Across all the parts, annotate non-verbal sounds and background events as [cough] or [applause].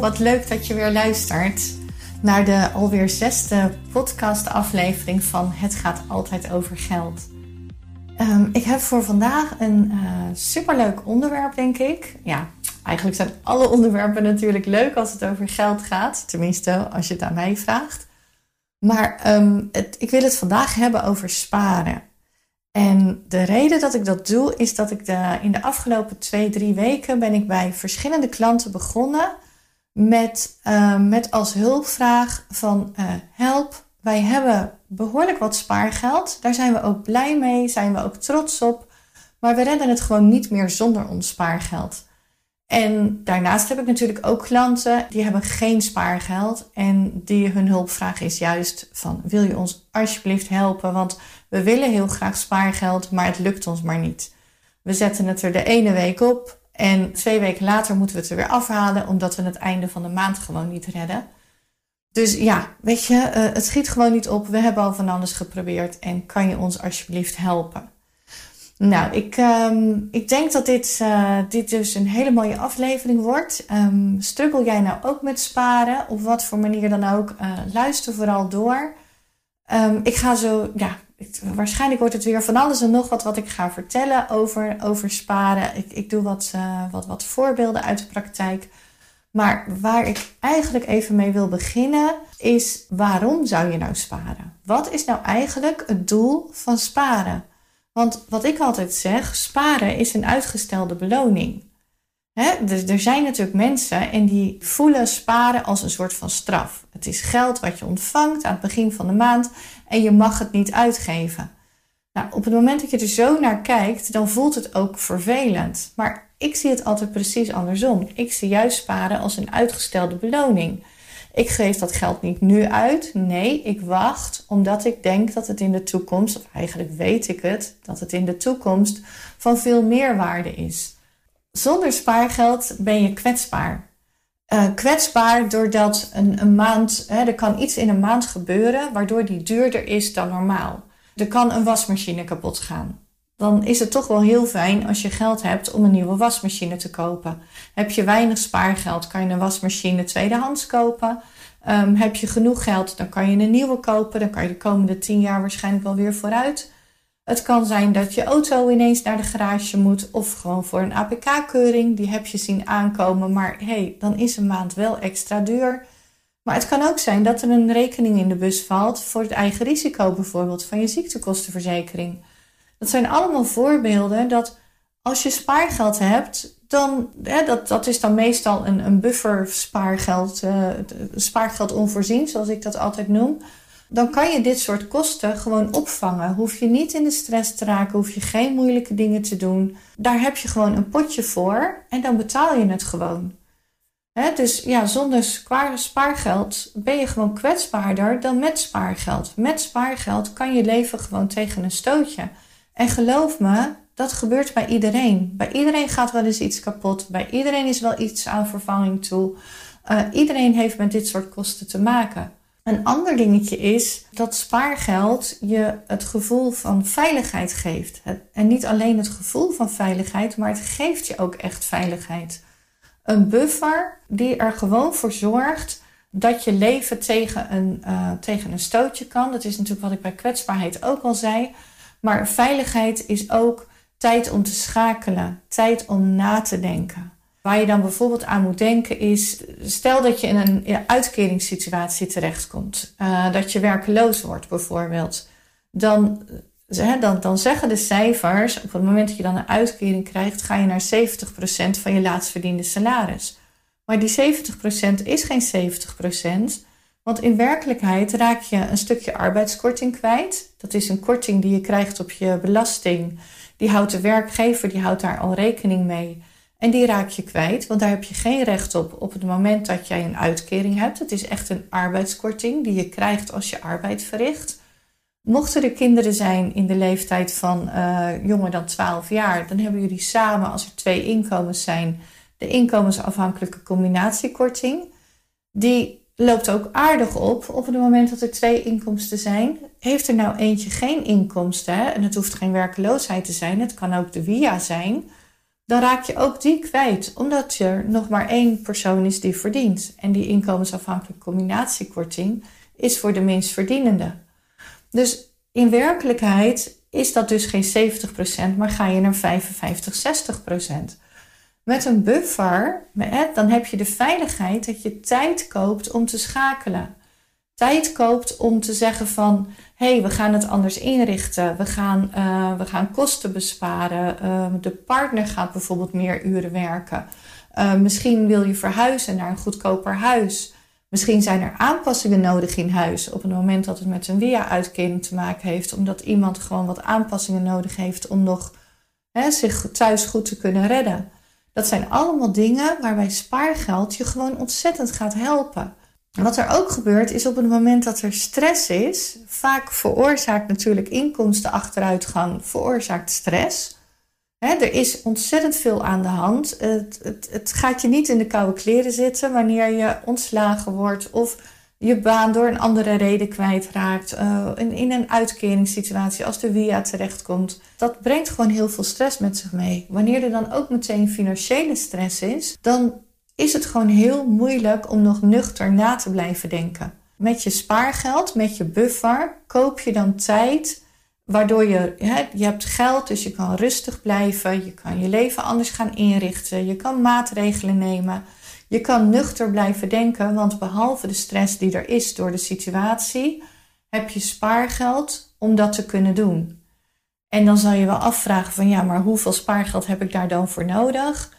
wat leuk dat je weer luistert naar de alweer zesde podcastaflevering van Het gaat altijd over geld. Um, ik heb voor vandaag een uh, superleuk onderwerp, denk ik. Ja, eigenlijk zijn alle onderwerpen natuurlijk leuk als het over geld gaat. Tenminste, als je het aan mij vraagt. Maar um, het, ik wil het vandaag hebben over sparen. En de reden dat ik dat doe, is dat ik de, in de afgelopen twee, drie weken ben ik bij verschillende klanten begonnen met, uh, met als hulpvraag van uh, help, wij hebben behoorlijk wat spaargeld. Daar zijn we ook blij mee, zijn we ook trots op. Maar we redden het gewoon niet meer zonder ons spaargeld. En daarnaast heb ik natuurlijk ook klanten die hebben geen spaargeld en die hun hulpvraag is juist van wil je ons alsjeblieft helpen, want we willen heel graag spaargeld, maar het lukt ons maar niet. We zetten het er de ene week op en twee weken later moeten we het er weer afhalen omdat we het einde van de maand gewoon niet redden. Dus ja, weet je, uh, het schiet gewoon niet op. We hebben al van alles geprobeerd en kan je ons alsjeblieft helpen? Nou, ik, um, ik denk dat dit, uh, dit dus een hele mooie aflevering wordt. Um, struggle jij nou ook met sparen? Op wat voor manier dan ook? Uh, luister vooral door. Um, ik ga zo, ja, waarschijnlijk wordt het weer van alles en nog wat wat ik ga vertellen over, over sparen. Ik, ik doe wat, uh, wat, wat voorbeelden uit de praktijk. Maar waar ik eigenlijk even mee wil beginnen is waarom zou je nou sparen? Wat is nou eigenlijk het doel van sparen? Want wat ik altijd zeg, sparen is een uitgestelde beloning. Dus er zijn natuurlijk mensen en die voelen sparen als een soort van straf. Het is geld wat je ontvangt aan het begin van de maand en je mag het niet uitgeven. Nou, op het moment dat je er zo naar kijkt, dan voelt het ook vervelend. Maar ik zie het altijd precies andersom. Ik zie juist sparen als een uitgestelde beloning. Ik geef dat geld niet nu uit. Nee, ik wacht omdat ik denk dat het in de toekomst, of eigenlijk weet ik het, dat het in de toekomst van veel meer waarde is. Zonder spaargeld ben je kwetsbaar. Uh, kwetsbaar doordat een, een maand, hè, er kan iets in een maand gebeuren waardoor die duurder is dan normaal. Er kan een wasmachine kapot gaan dan is het toch wel heel fijn als je geld hebt om een nieuwe wasmachine te kopen. Heb je weinig spaargeld, kan je een wasmachine tweedehands kopen. Um, heb je genoeg geld, dan kan je een nieuwe kopen. Dan kan je de komende tien jaar waarschijnlijk wel weer vooruit. Het kan zijn dat je auto ineens naar de garage moet of gewoon voor een APK-keuring. Die heb je zien aankomen, maar hey, dan is een maand wel extra duur. Maar het kan ook zijn dat er een rekening in de bus valt voor het eigen risico bijvoorbeeld van je ziektekostenverzekering. Dat zijn allemaal voorbeelden dat als je spaargeld hebt, dan, hè, dat, dat is dan meestal een, een buffer spaargeld, uh, spaargeld onvoorzien, zoals ik dat altijd noem. Dan kan je dit soort kosten gewoon opvangen. Hoef je niet in de stress te raken, hoef je geen moeilijke dingen te doen. Daar heb je gewoon een potje voor en dan betaal je het gewoon. Dus ja, zonder spaargeld ben je gewoon kwetsbaarder dan met spaargeld. Met spaargeld kan je leven gewoon tegen een stootje. En geloof me, dat gebeurt bij iedereen. Bij iedereen gaat wel eens iets kapot. Bij iedereen is wel iets aan vervanging toe. Uh, iedereen heeft met dit soort kosten te maken. Een ander dingetje is dat spaargeld je het gevoel van veiligheid geeft. En niet alleen het gevoel van veiligheid, maar het geeft je ook echt veiligheid. Een buffer die er gewoon voor zorgt dat je leven tegen een, uh, tegen een stootje kan. Dat is natuurlijk wat ik bij kwetsbaarheid ook al zei. Maar veiligheid is ook tijd om te schakelen, tijd om na te denken. Waar je dan bijvoorbeeld aan moet denken is, stel dat je in een uitkeringssituatie terechtkomt, uh, dat je werkeloos wordt bijvoorbeeld, dan, dan, dan zeggen de cijfers, op het moment dat je dan een uitkering krijgt, ga je naar 70% van je laatst verdiende salaris. Maar die 70% is geen 70%, want in werkelijkheid raak je een stukje arbeidskorting kwijt. Dat is een korting die je krijgt op je belasting. Die houdt de werkgever, die houdt daar al rekening mee. En die raak je kwijt, want daar heb je geen recht op op het moment dat jij een uitkering hebt. Het is echt een arbeidskorting die je krijgt als je arbeid verricht. Mochten er kinderen zijn in de leeftijd van uh, jonger dan 12 jaar, dan hebben jullie samen, als er twee inkomens zijn, de inkomensafhankelijke combinatiekorting. Die loopt ook aardig op op het moment dat er twee inkomsten zijn. Heeft er nou eentje geen inkomsten, en het hoeft geen werkeloosheid te zijn, het kan ook de via zijn, dan raak je ook die kwijt, omdat er nog maar één persoon is die verdient. En die inkomensafhankelijke combinatiekorting is voor de minst verdienende. Dus in werkelijkheid is dat dus geen 70%, maar ga je naar 55, 60%. Met een buffer, dan heb je de veiligheid dat je tijd koopt om te schakelen. Tijd koopt om te zeggen van, hé, hey, we gaan het anders inrichten. We gaan, uh, we gaan kosten besparen. Uh, de partner gaat bijvoorbeeld meer uren werken. Uh, misschien wil je verhuizen naar een goedkoper huis. Misschien zijn er aanpassingen nodig in huis op het moment dat het met een WIA-uitkering te maken heeft, omdat iemand gewoon wat aanpassingen nodig heeft om nog hè, zich thuis goed te kunnen redden. Dat zijn allemaal dingen waarbij spaargeld je gewoon ontzettend gaat helpen. Wat er ook gebeurt is op het moment dat er stress is, vaak veroorzaakt natuurlijk inkomstenachteruitgang, veroorzaakt stress. er is ontzettend veel aan de hand. Het, het, het, gaat je niet in de koude kleren zitten wanneer je ontslagen wordt of je baan door een andere reden kwijtraakt. Uh, in, in een uitkeringssituatie als de via terechtkomt. Dat brengt gewoon heel veel stress met zich mee. Wanneer er dan ook meteen financiële stress is, dan is het gewoon heel moeilijk om nog nuchter na te blijven denken. Met je spaargeld, met je buffer, koop je dan tijd waardoor je, hè, je hebt geld, dus je kan rustig blijven, je kan je leven anders gaan inrichten, je kan maatregelen nemen, je kan nuchter blijven denken, want behalve de stress die er is door de situatie, heb je spaargeld om dat te kunnen doen. En dan zal je wel afvragen van ja, maar hoeveel spaargeld heb ik daar dan voor nodig?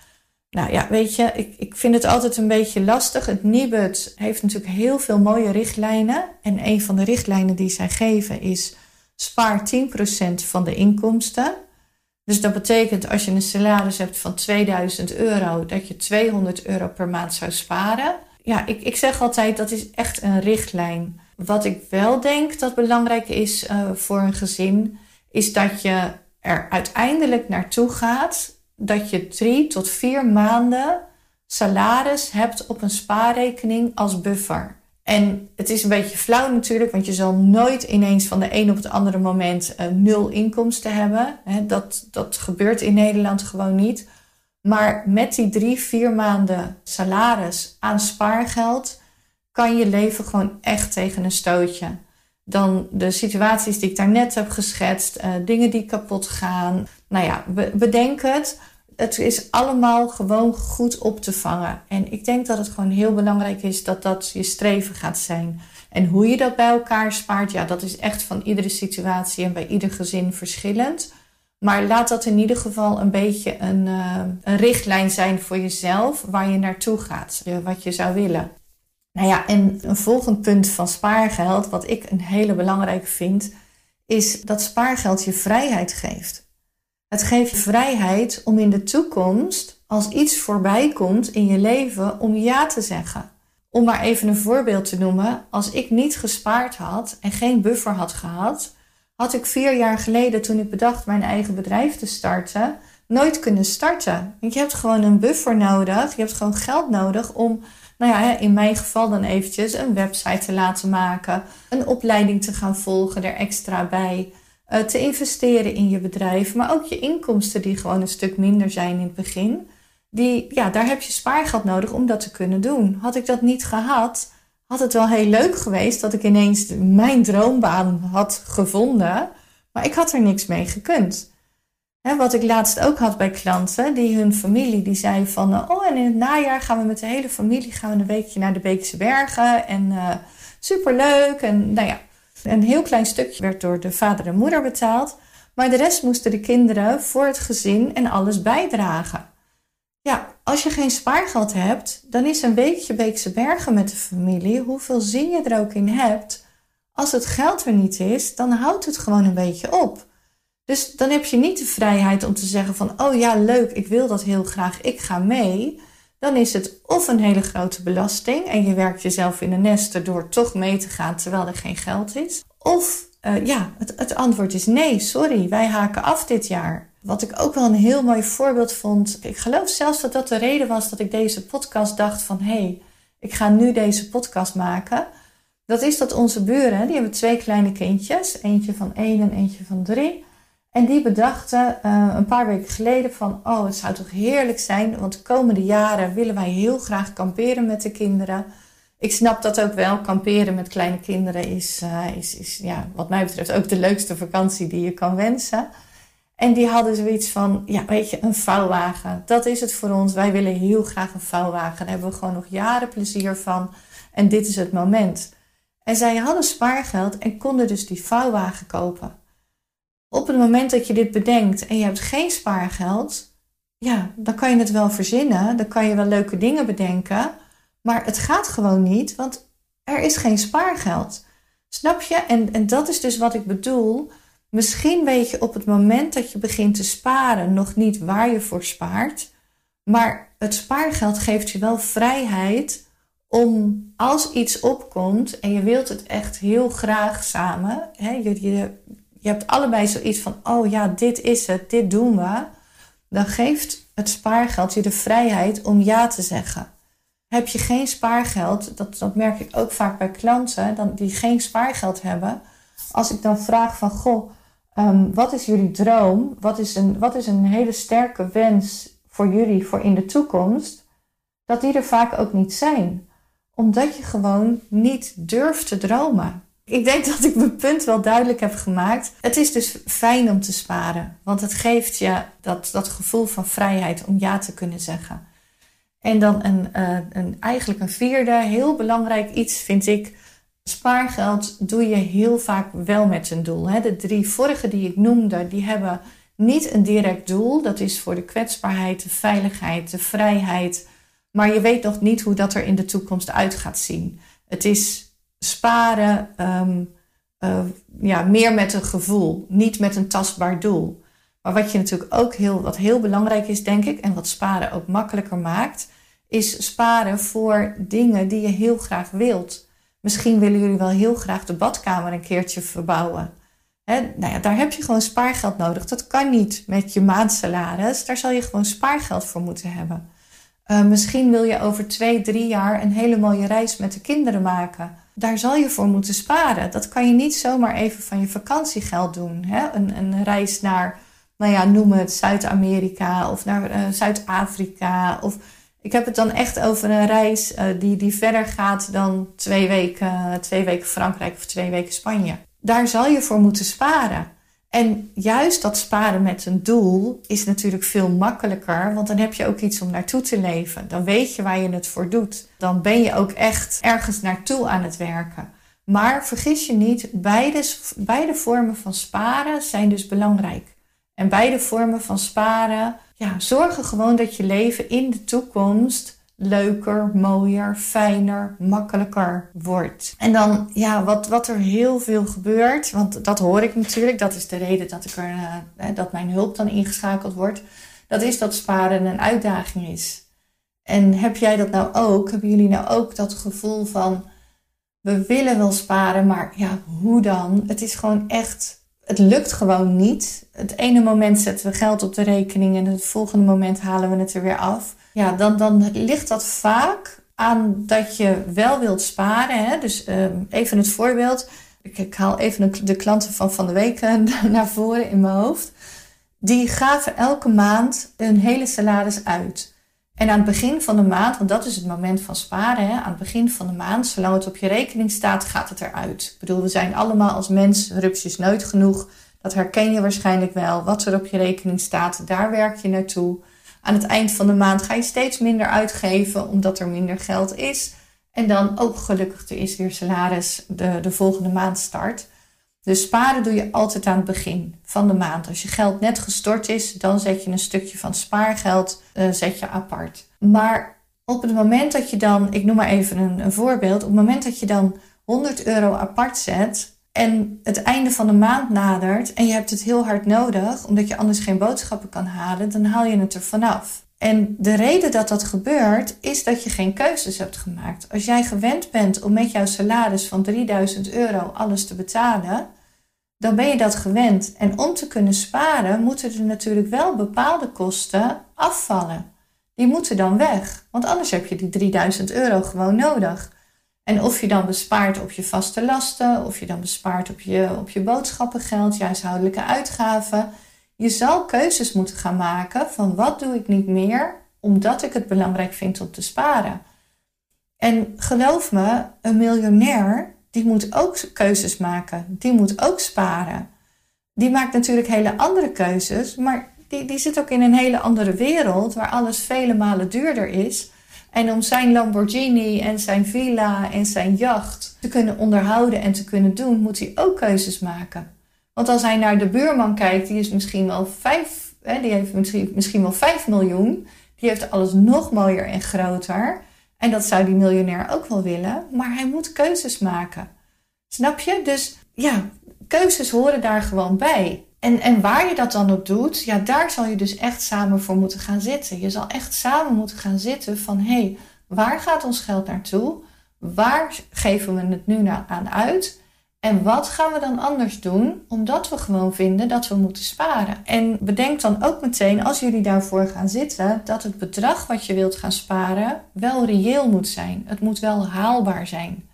Nou ja, weet je, ik, ik vind het altijd een beetje lastig. Het Nibud heeft natuurlijk heel veel mooie richtlijnen. En een van de richtlijnen die zij geven is spaar 10% van de inkomsten. Dus dat betekent als je een salaris hebt van 2000 euro, dat je 200 euro per maand zou sparen. Ja, ik, ik zeg altijd dat is echt een richtlijn. Wat ik wel denk dat belangrijk is uh, voor een gezin, is dat je er uiteindelijk naartoe gaat dat je drie tot vier maanden salaris hebt op een spaarrekening als buffer. En het is een beetje flauw natuurlijk, want je zal nooit ineens van de een op het andere moment uh, nul inkomsten hebben. dat, dat gebeurt in Nederland gewoon niet. Maar met die drie, vier maanden salaris aan spaargeld kan je leven gewoon echt tegen een stootje. Dan de situaties die ik daarnet heb geschetst, uh, dingen die kapot gaan. Nou ja, bedenk het het is allemaal gewoon goed op te vangen. En ik denk dat het gewoon heel belangrijk is dat dat je streven gaat zijn. En hoe je dat bij elkaar spaart, ja, dat is echt van iedere situatie en bij ieder gezin verschillend. Maar laat dat in ieder geval een beetje een, uh, een richtlijn zijn voor jezelf waar je naartoe gaat, wat je zou willen. Nou ja, en een volgend punt van spaargeld, wat ik een hele belangrijke vind, is dat spaargeld je vrijheid geeft. Het geeft je vrijheid om in de toekomst, als iets voorbij komt in je leven, om ja te zeggen. Om maar even een voorbeeld te noemen, als ik niet gespaard had en geen buffer had gehad, had ik vier jaar geleden, toen ik bedacht mijn eigen bedrijf te starten, nooit kunnen starten. Want je hebt gewoon een buffer nodig, je hebt gewoon geld nodig om, nou ja, in mijn geval dan eventjes een website te laten maken, een opleiding te gaan volgen er extra bij. Eh, te investeren in je bedrijf, maar ook je inkomsten die gewoon een stuk minder zijn in het begin. Die, ja, daar heb je spaargeld nodig om dat te kunnen doen. Had ik dat niet gehad, had het wel heel leuk geweest dat ik ineens mijn droombaan had gevonden, maar ik had er niks mee gekund. wat ik laatst ook had bij klanten, die hun familie, die zei van, oh en in het najaar gaan we met de hele familie gaan we een weekje naar de Beekse Bergen en uh, superleuk en nou ja, een heel klein stukje werd door de vader en moeder betaald, maar de rest moesten de kinderen voor het gezin en alles bijdragen. Ja, als je geen spaargeld hebt, dan is een weekje Beekse Bergen met de familie, hoeveel zin je er ook in hebt, als het geld er niet is, dan houdt het gewoon een beetje op. Dus dan heb je niet de vrijheid om te zeggen van, oh ja, leuk, ik wil dat heel graag, ik ga mee dan is het of een hele grote belasting en je werkt jezelf in een nest door toch mee te gaan terwijl er geen geld is. Of uh, ja, het, het antwoord is nee, sorry, wij haken af dit jaar. Wat ik ook wel een heel mooi voorbeeld vond. Ik geloof zelfs dat dat de reden was dat ik deze podcast dacht van hé, hey, ik ga nu deze podcast maken. Dat is dat onze buren, die hebben twee kleine kindjes, eentje van één en eentje van drie. En die bedachten uh, een paar weken geleden van, oh het zou toch heerlijk zijn, want de komende jaren willen wij heel graag kamperen met de kinderen. Ik snap dat ook wel, kamperen met kleine kinderen is, uh, is, is ja, wat mij betreft ook de leukste vakantie die je kan wensen. En die hadden zoiets van, ja weet je, een vouwwagen, dat is het voor ons. Wij willen heel graag een vouwwagen, daar hebben we gewoon nog jaren plezier van. En dit is het moment. En zij hadden spaargeld en konden dus die vouwwagen kopen op het moment dat je dit bedenkt en je hebt geen spaargeld, ja, dan kan je het wel verzinnen, dan kan je wel leuke dingen bedenken, maar het gaat gewoon niet, want er is geen spaargeld. Snap je? En, en dat is dus wat ik bedoel. Misschien weet je op het moment dat je begint te sparen nog niet waar je voor spaart, maar het spaargeld geeft je wel vrijheid om als iets opkomt en je wilt het echt heel graag samen, hè, je, je, je hebt allebei zoiets van, oh ja, dit is het, dit doen we. Dan geeft het spaargeld je de vrijheid om ja te zeggen. Heb je geen spaargeld, dat, dat merk ik ook vaak bij klanten dan, die geen spaargeld hebben. Als ik dan vraag van, goh, um, wat is jullie droom? Wat is, een, wat is een hele sterke wens voor jullie voor in de toekomst? Dat die er vaak ook niet zijn. Omdat je gewoon niet durft te dromen. Ik denk dat ik mijn punt wel duidelijk heb gemaakt. Het is dus fijn om te sparen, want het geeft je dat, dat gevoel van vrijheid om ja te kunnen zeggen. En dan een, uh, een, eigenlijk een vierde, heel belangrijk iets vind ik. Spaargeld doe je heel vaak wel met een doel. Hè? De drie vorige die ik noemde, die hebben niet een direct doel. Dat is voor de kwetsbaarheid, de veiligheid, de vrijheid. Maar je weet nog niet hoe dat er in de toekomst uit gaat zien. Het is sparen um, uh, ja, meer met een gevoel, niet met een tastbaar doel. Maar wat je natuurlijk ook heel, wat heel belangrijk is, denk ik, en wat sparen ook makkelijker maakt, is sparen voor dingen die je heel graag wilt. Misschien willen jullie wel heel graag de badkamer een keertje verbouwen. He, nou ja, daar heb je gewoon spaargeld nodig. Dat kan niet met je maandsalaris. Daar zal je gewoon spaargeld voor moeten hebben. Uh, misschien wil je over twee, drie jaar een hele mooie reis met de kinderen maken daar zal je voor moeten sparen. Dat kan je niet zomaar even van je vakantiegeld doen. Hè? Een, een reis naar, nou ja, noem het Zuid-Amerika of naar uh, Zuid-Afrika. Of ik heb het dan echt over een reis uh, die, die verder gaat dan twee weken, twee weken Frankrijk of twee weken Spanje. Daar zal je voor moeten sparen. En juist dat sparen met een doel is natuurlijk veel makkelijker, want dan heb je ook iets om naartoe te leven. Dan weet je waar je het voor doet. Dan ben je ook echt ergens naartoe aan het werken. Maar vergis je niet, beide, beide vormen van sparen zijn dus belangrijk. En beide vormen van sparen ja, zorgen gewoon dat je leven in de toekomst leuker, mooier, fijner, makkelijker wordt. En dan, ja, wat, wat er heel veel gebeurt, want dat hoor ik natuurlijk, dat is de reden dat, ik er, uh, dat mijn hulp dan ingeschakeld wordt, dat is dat sparen een uitdaging is. En heb jij dat nou ook? Hebben jullie nou ook dat gevoel van, we willen wel sparen, maar ja, hoe dan? Het is gewoon echt het lukt gewoon niet. Het ene moment zetten we geld op de rekening en het volgende moment halen we het er weer af. Ja, dan, dan ligt dat vaak aan dat je wel wilt sparen. Hè? Dus ehm, even het voorbeeld. Ik, ik haal even de, klanten van van de week eh, [laughs] naar voren in mijn hoofd. Die gaven elke maand een hele salaris uit. En aan het begin van de maand, want dat is het moment van sparen, hè, aan het begin van de maand, zolang het op je rekening staat, gaat het eruit. Ik bedoel, we zijn allemaal als mens rupsjes nooit genoeg. Dat herken je waarschijnlijk wel. Wat er op je rekening staat, daar werk je naartoe. Aan het eind van de maand ga je steeds minder uitgeven, omdat er minder geld is. En dan ook gelukkig er is weer salaris de, de volgende maand start. Dus sparen doe je altijd aan het begin van de maand. Als je geld net gestort is, dan zet je een stukje van spaargeld uh, zet je apart. Maar op het moment dat je dan, ik noem maar even een, een voorbeeld, op het moment dat je dan 100 euro apart zet en het einde van de maand nadert en je hebt het heel hard nodig, omdat je anders geen boodschappen kan halen, dan haal je het er vanaf. En de reden dat dat gebeurt, is dat je geen keuzes hebt gemaakt. Als jij gewend bent om met jouw salaris van 3000 euro alles te betalen, dan ben je dat gewend. En om te kunnen sparen, moeten er natuurlijk wel bepaalde kosten afvallen. Die moeten dan weg, want anders heb je die 3000 euro gewoon nodig. En of je dan bespaart op je vaste lasten, of je dan bespaart op je, op je boodschappengeld, je huishoudelijke uitgaven. Je zal keuzes moeten gaan maken van wat doe ik niet meer omdat ik het belangrijk vind om te sparen. En geloof me, een miljonair die moet ook keuzes maken. Die moet ook sparen. Die maakt natuurlijk hele andere keuzes, maar die, die zit ook in een hele andere wereld waar alles vele malen duurder is. En om zijn Lamborghini en zijn villa en zijn jacht te kunnen onderhouden en te kunnen doen, moet hij ook keuzes maken. Want als hij naar de buurman kijkt, die is misschien wel vijf, hè, die heeft misschien, misschien wel 5 miljoen. Die heeft alles nog mooier en groter. En dat zou die miljonair ook wel willen, maar hij moet keuzes maken. Snap je? Dus ja, keuzes horen daar gewoon bij. En, en waar je dat dan op doet, ja, daar zal je dus echt samen voor moeten gaan zitten. Je zal echt samen moeten gaan zitten van hé, hey, waar gaat ons geld naartoe? Waar geven we het nu nou aan uit? En wat gaan we dan anders doen? Omdat we gewoon vinden dat we moeten sparen. En bedenk dan ook meteen, als jullie daarvoor gaan zitten, dat het bedrag wat je wilt gaan sparen wel reëel moet zijn. Het moet wel haalbaar zijn.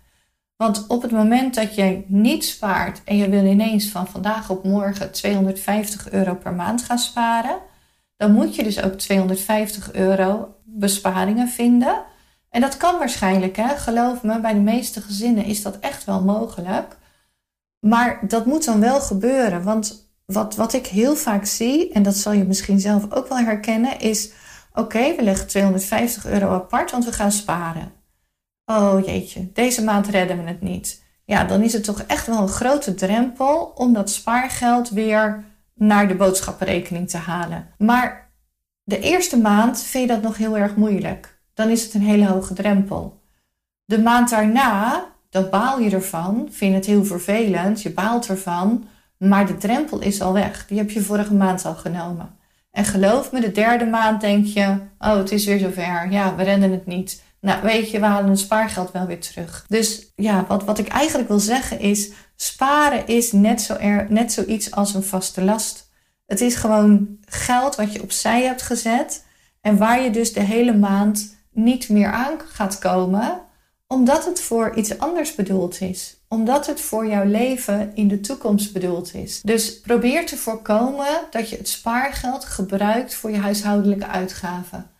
Want op het moment dat je niet spaart en je wil ineens van vandaag op morgen 250 euro per maand gaan sparen, dan moet je dus ook 250 euro besparingen vinden. En dat kan waarschijnlijk, hè? geloof me, bij de meeste gezinnen is dat echt wel mogelijk. Maar dat moet dan wel gebeuren. Want wat, wat ik heel vaak zie, en dat zal je misschien zelf ook wel herkennen, is: oké, we leggen 250 euro apart, want we gaan sparen. Oh jeetje, deze maand redden we het niet. Ja, dan is het toch echt wel een grote drempel om dat spaargeld weer naar de boodschappenrekening te halen. Maar de eerste maand vind je dat nog heel erg moeilijk. Dan is het een hele hoge drempel. De maand daarna dan baal je ervan, vind het heel vervelend, je baalt ervan, maar de drempel is al weg. Die heb je vorige maand al genomen. En geloof me, de derde maand denk je, oh het is weer zover, ja we rennen het niet. Nou weet je, we halen het spaargeld wel weer terug. Dus ja, wat, wat ik eigenlijk wil zeggen is, sparen is net, zo er, net zoiets als een vaste last. Het is gewoon geld wat je opzij hebt gezet en waar je dus de hele maand niet meer aan gaat komen omdat het voor iets anders bedoeld is. Omdat het voor jouw leven in de toekomst bedoeld is. Dus probeer te voorkomen dat je het spaargeld gebruikt voor je huishoudelijke uitgaven.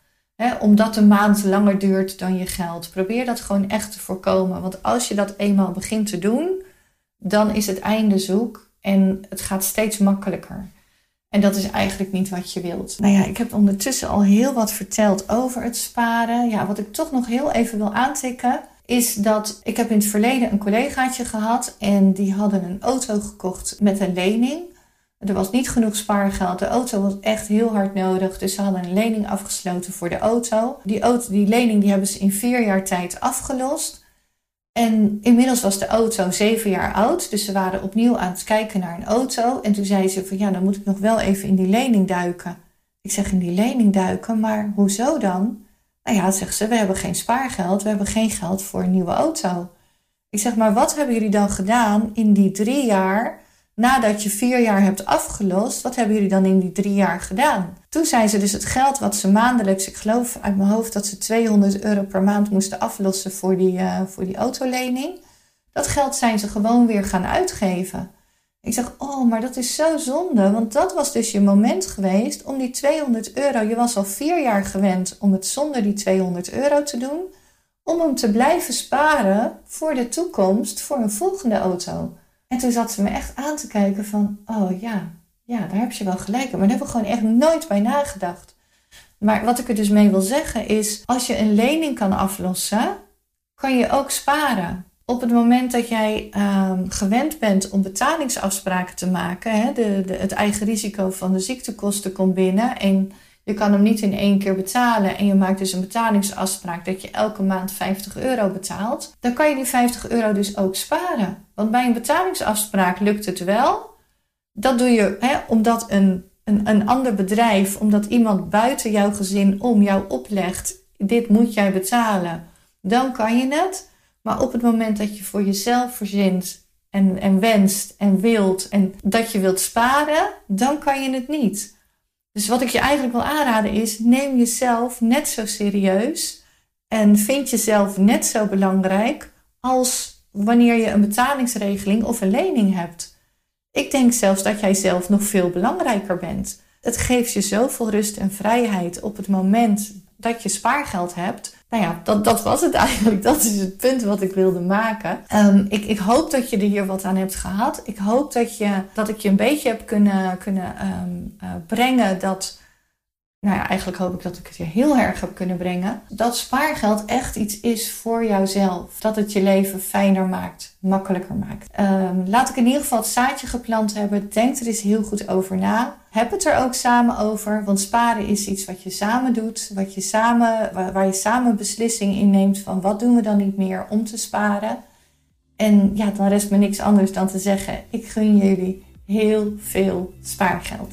Omdat de maand langer duurt dan je geld. Probeer dat gewoon echt te voorkomen. Want als je dat eenmaal begint te doen, dan is het einde zoek en het gaat steeds makkelijker. En dat is eigenlijk niet wat je wilt. Nou ja, ik heb ondertussen al heel wat verteld over het sparen. Ja, wat ik toch nog heel even wil aantikken is dat ik heb in het verleden een collegaatje gehad en die hadden een auto gekocht met een lening. Er was niet genoeg spaargeld. De auto was echt heel hard nodig. Dus ze hadden een lening afgesloten voor de auto. Die, auto, die lening die hebben ze in vier jaar tijd afgelost. En inmiddels was de auto zeven jaar oud. Dus ze waren opnieuw aan het kijken naar een auto. En toen zei ze van ja, dan moet ik nog wel even in die lening duiken. Ik zeg in die lening duiken, maar hoezo dan? Nou ja, zegt ze, we hebben geen spaargeld, we hebben geen geld voor een nieuwe auto. Ik zeg, maar wat hebben jullie dan gedaan in die drie jaar nadat je vier jaar hebt afgelost? Wat hebben jullie dan in die drie jaar gedaan? Toen zijn ze dus het geld wat ze maandelijks, ik geloof uit mijn hoofd dat ze 200 euro per maand moesten aflossen voor die, uh, voor die autolening. Dat geld zijn ze gewoon weer gaan uitgeven. Ik zeg, oh, maar dat is zo zonde. Want dat was dus je moment geweest om die 200 euro. Je was al vier jaar gewend om het zonder die 200 euro te doen. Om hem te blijven sparen voor de toekomst, voor een volgende auto. En toen zat ze me echt aan te kijken van, oh ja, ja, daar heb je wel gelijk. Maar daar heb ik gewoon echt nooit bij nagedacht. Maar wat ik er dus mee wil zeggen is, als je een lening kan aflossen, kan je ook sparen op het moment dat jij um, gewend bent om betalingsafspraken te maken, hè, de, het eigen risico van de ziektekosten komt binnen en je kan hem niet in één keer betalen en je maakt dus een betalingsafspraak dat je elke maand 50 euro betaalt, dan kan je die 50 euro dus ook sparen. Want bij een betalingsafspraak lukt het wel. Dat doe je hè, omdat een, een, een ander bedrijf, omdat iemand buiten jouw gezin om jou oplegt, dit moet jij betalen, dan kan je het. Maar op het moment dat je voor jezelf verzint en, en wenst en wilt en dat je wilt sparen, dan kan je het niet. Dus wat ik je eigenlijk wil aanraden is: neem jezelf net zo serieus en vind jezelf net zo belangrijk als wanneer je een betalingsregeling of een lening hebt. Ik denk zelfs dat jij zelf nog veel belangrijker bent. Het geeft je zoveel rust en vrijheid op het moment dat je spaargeld hebt. Nou ja, dat, dat was het [laughs] eigenlijk. Dat is het punt wat ik wilde maken. Um, ik, ik hoop dat je er hier wat aan hebt gehad. Ik hoop dat, je, dat ik je een beetje heb kunnen, kunnen um, uh, brengen dat nou ja, eigenlijk hoop ik dat ik het je heel erg heb kunnen brengen. Dat spaargeld echt iets is voor jouzelf. Dat het je leven fijner maakt, makkelijker maakt. Um, laat ik in ieder geval het zaadje geplant hebben. Denk er eens heel goed over na. Heb het er ook samen over. Want sparen is iets wat je samen doet. Wat je samen, waar je samen beslissing in neemt van wat doen we dan niet meer om te sparen. En ja, dan rest me niks anders dan te zeggen: ik gun jullie heel veel spaargeld.